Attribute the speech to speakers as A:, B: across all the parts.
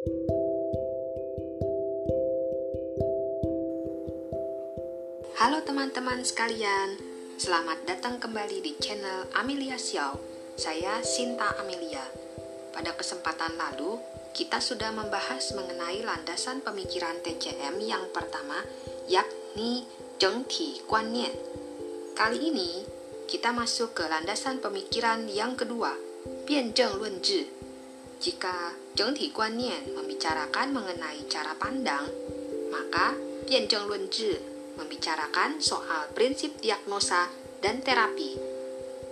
A: Halo teman-teman sekalian, selamat datang kembali di channel Amelia Xiao. Saya Sinta Amelia. Pada kesempatan lalu, kita sudah membahas mengenai landasan pemikiran TCM yang pertama, yakni Zhengti Guannian. Kali ini, kita masuk ke landasan pemikiran yang kedua, Bianzheng Lunzhi. Jika Zhengti Guannian membicarakan mengenai cara pandang, maka Bianzheng Lunzhi membicarakan soal prinsip diagnosa dan terapi.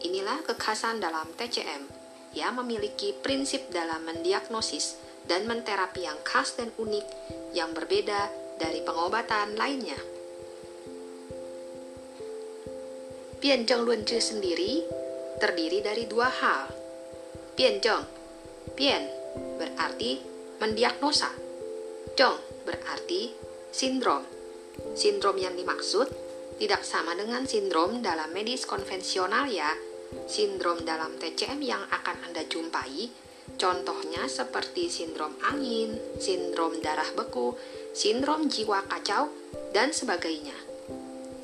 A: Inilah kekhasan dalam TCM. Ia memiliki prinsip dalam mendiagnosis dan menterapi yang khas dan unik yang berbeda dari pengobatan lainnya. Bianzheng Lunzhi sendiri terdiri dari dua hal. Bianzheng, bian berarti mendiagnosa. Zheng berarti sindrom Sindrom yang dimaksud tidak sama dengan sindrom dalam medis konvensional ya. Sindrom dalam TCM yang akan Anda jumpai, contohnya seperti sindrom angin, sindrom darah beku, sindrom jiwa kacau, dan sebagainya.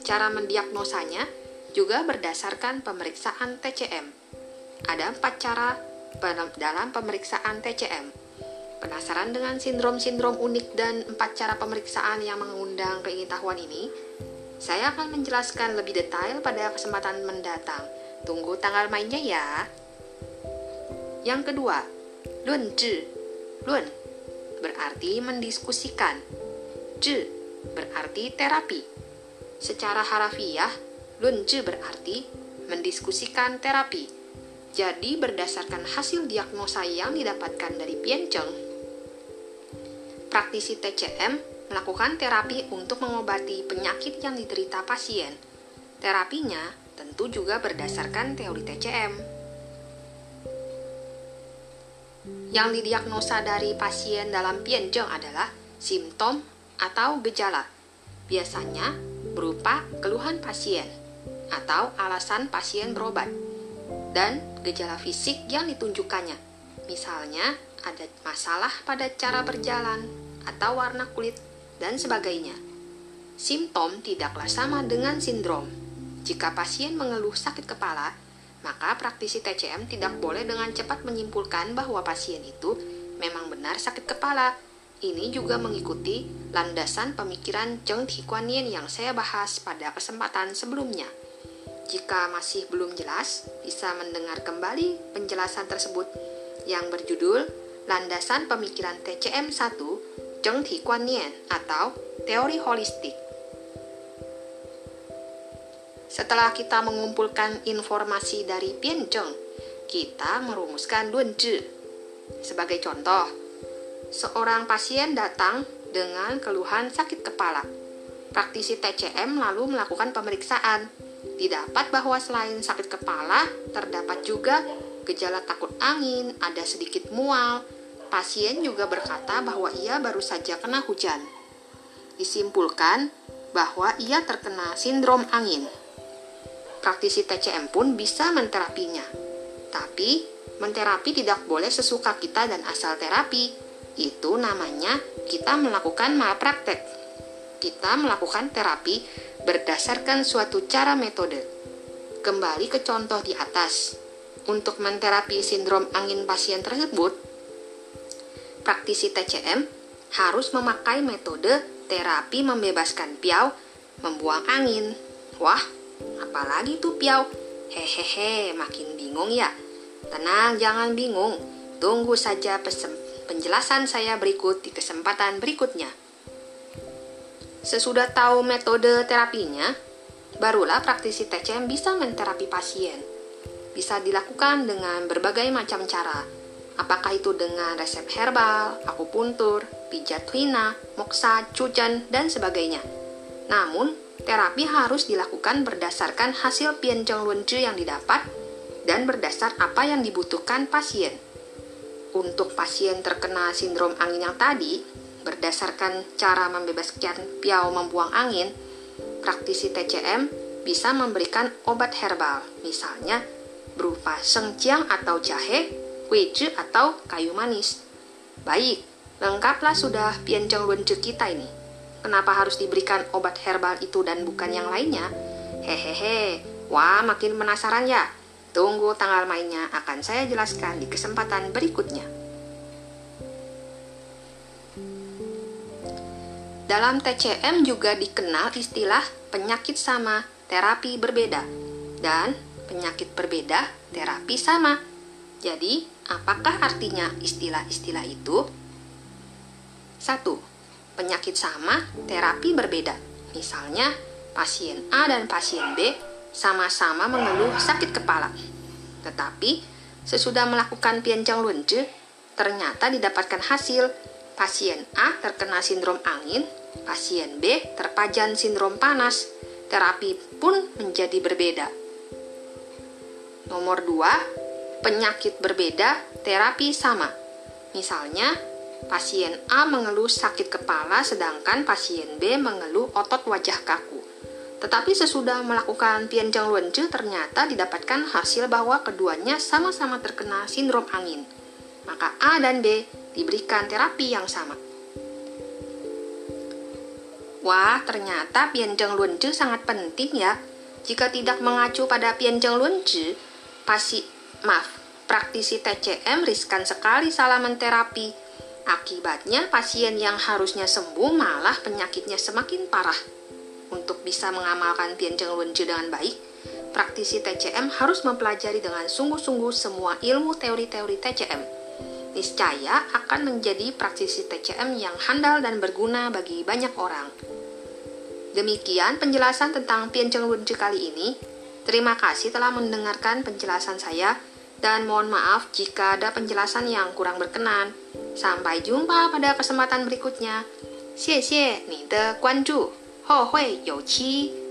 A: Cara mendiagnosanya juga berdasarkan pemeriksaan TCM. Ada empat cara dalam pemeriksaan TCM Penasaran dengan sindrom-sindrom unik dan empat cara pemeriksaan yang mengundang pengetahuan ini? Saya akan menjelaskan lebih detail pada kesempatan mendatang. Tunggu tanggal mainnya ya. Yang kedua, lun zhi. Lun berarti mendiskusikan. Zhi berarti terapi. Secara harafiah, lun zhi berarti mendiskusikan terapi. Jadi berdasarkan hasil diagnosa yang didapatkan dari Piancheng, praktisi TCM melakukan terapi untuk mengobati penyakit yang diderita pasien. Terapinya tentu juga berdasarkan teori TCM. Yang didiagnosa dari pasien dalam Pianzheng adalah simptom atau gejala. Biasanya berupa keluhan pasien atau alasan pasien berobat dan gejala fisik yang ditunjukkannya. Misalnya, ada masalah pada cara berjalan, atau warna kulit, dan sebagainya. Simptom tidaklah sama dengan sindrom. Jika pasien mengeluh sakit kepala, maka praktisi TCM tidak boleh dengan cepat menyimpulkan bahwa pasien itu memang benar sakit kepala. Ini juga mengikuti landasan pemikiran Zheng Tikuanien yang saya bahas pada kesempatan sebelumnya. Jika masih belum jelas, bisa mendengar kembali penjelasan tersebut yang berjudul Landasan Pemikiran TCM 1 Zhengti Guannian atau teori holistik. Setelah kita mengumpulkan informasi dari Bianzheng, kita merumuskan Lunzhi. Sebagai contoh, seorang pasien datang dengan keluhan sakit kepala. Praktisi TCM lalu melakukan pemeriksaan. Didapat bahwa selain sakit kepala, terdapat juga gejala takut angin, ada sedikit mual, Pasien juga berkata bahwa ia baru saja kena hujan. Disimpulkan bahwa ia terkena sindrom angin. Praktisi TCM pun bisa menterapinya. Tapi, menterapi tidak boleh sesuka kita dan asal terapi. Itu namanya kita melakukan malpraktek. Kita melakukan terapi berdasarkan suatu cara metode. Kembali ke contoh di atas. Untuk menterapi sindrom angin pasien tersebut, praktisi TCM harus memakai metode terapi membebaskan piau membuang angin. Wah, apalagi tuh piau? Hehehe, makin bingung ya. Tenang, jangan bingung. Tunggu saja penjelasan saya berikut di kesempatan berikutnya. Sesudah tahu metode terapinya, barulah praktisi TCM bisa menterapi pasien. Bisa dilakukan dengan berbagai macam cara, Apakah itu dengan resep herbal, akupuntur, pijat hina, moksa, cucan, dan sebagainya. Namun, terapi harus dilakukan berdasarkan hasil pianzheng lunzi yang didapat dan berdasar apa yang dibutuhkan pasien. Untuk pasien terkena sindrom angin yang tadi, berdasarkan cara membebaskan piau membuang angin, praktisi TCM bisa memberikan obat herbal, misalnya berupa sengjiang atau jahe Kuici atau kayu manis. Baik, Lengkaplah sudah pianceng lunce kita ini. Kenapa harus diberikan obat herbal itu dan bukan yang lainnya? Hehehe, wah makin penasaran ya? Tunggu tanggal mainnya akan saya jelaskan di kesempatan berikutnya. Dalam TCM juga dikenal istilah penyakit sama, terapi berbeda, dan penyakit berbeda, terapi sama. Jadi, apakah artinya istilah-istilah itu? Satu, Penyakit sama, terapi berbeda. Misalnya, pasien A dan pasien B sama-sama mengeluh sakit kepala. Tetapi, sesudah melakukan piancang lunce, ternyata didapatkan hasil pasien A terkena sindrom angin, pasien B terpajan sindrom panas. Terapi pun menjadi berbeda. Nomor 2, penyakit berbeda, terapi sama. Misalnya, pasien A mengeluh sakit kepala sedangkan pasien B mengeluh otot wajah kaku. Tetapi sesudah melakukan pianjang luenje ternyata didapatkan hasil bahwa keduanya sama-sama terkena sindrom angin. Maka A dan B diberikan terapi yang sama. Wah, ternyata pianjang luenje sangat penting ya. Jika tidak mengacu pada pianjang luenje, pasti maaf, praktisi TCM riskan sekali salah menterapi. Akibatnya pasien yang harusnya sembuh malah penyakitnya semakin parah. Untuk bisa mengamalkan Pianjeng Lunje dengan baik, praktisi TCM harus mempelajari dengan sungguh-sungguh semua ilmu teori-teori TCM Niscaya akan menjadi praktisi TCM yang handal dan berguna bagi banyak orang. Demikian penjelasan tentang Pianjeng Lunje kali ini. Terima kasih telah mendengarkan penjelasan saya dan mohon maaf jika ada penjelasan yang kurang berkenan. Sampai jumpa pada kesempatan berikutnya. 谢谢你的关注。后会有期。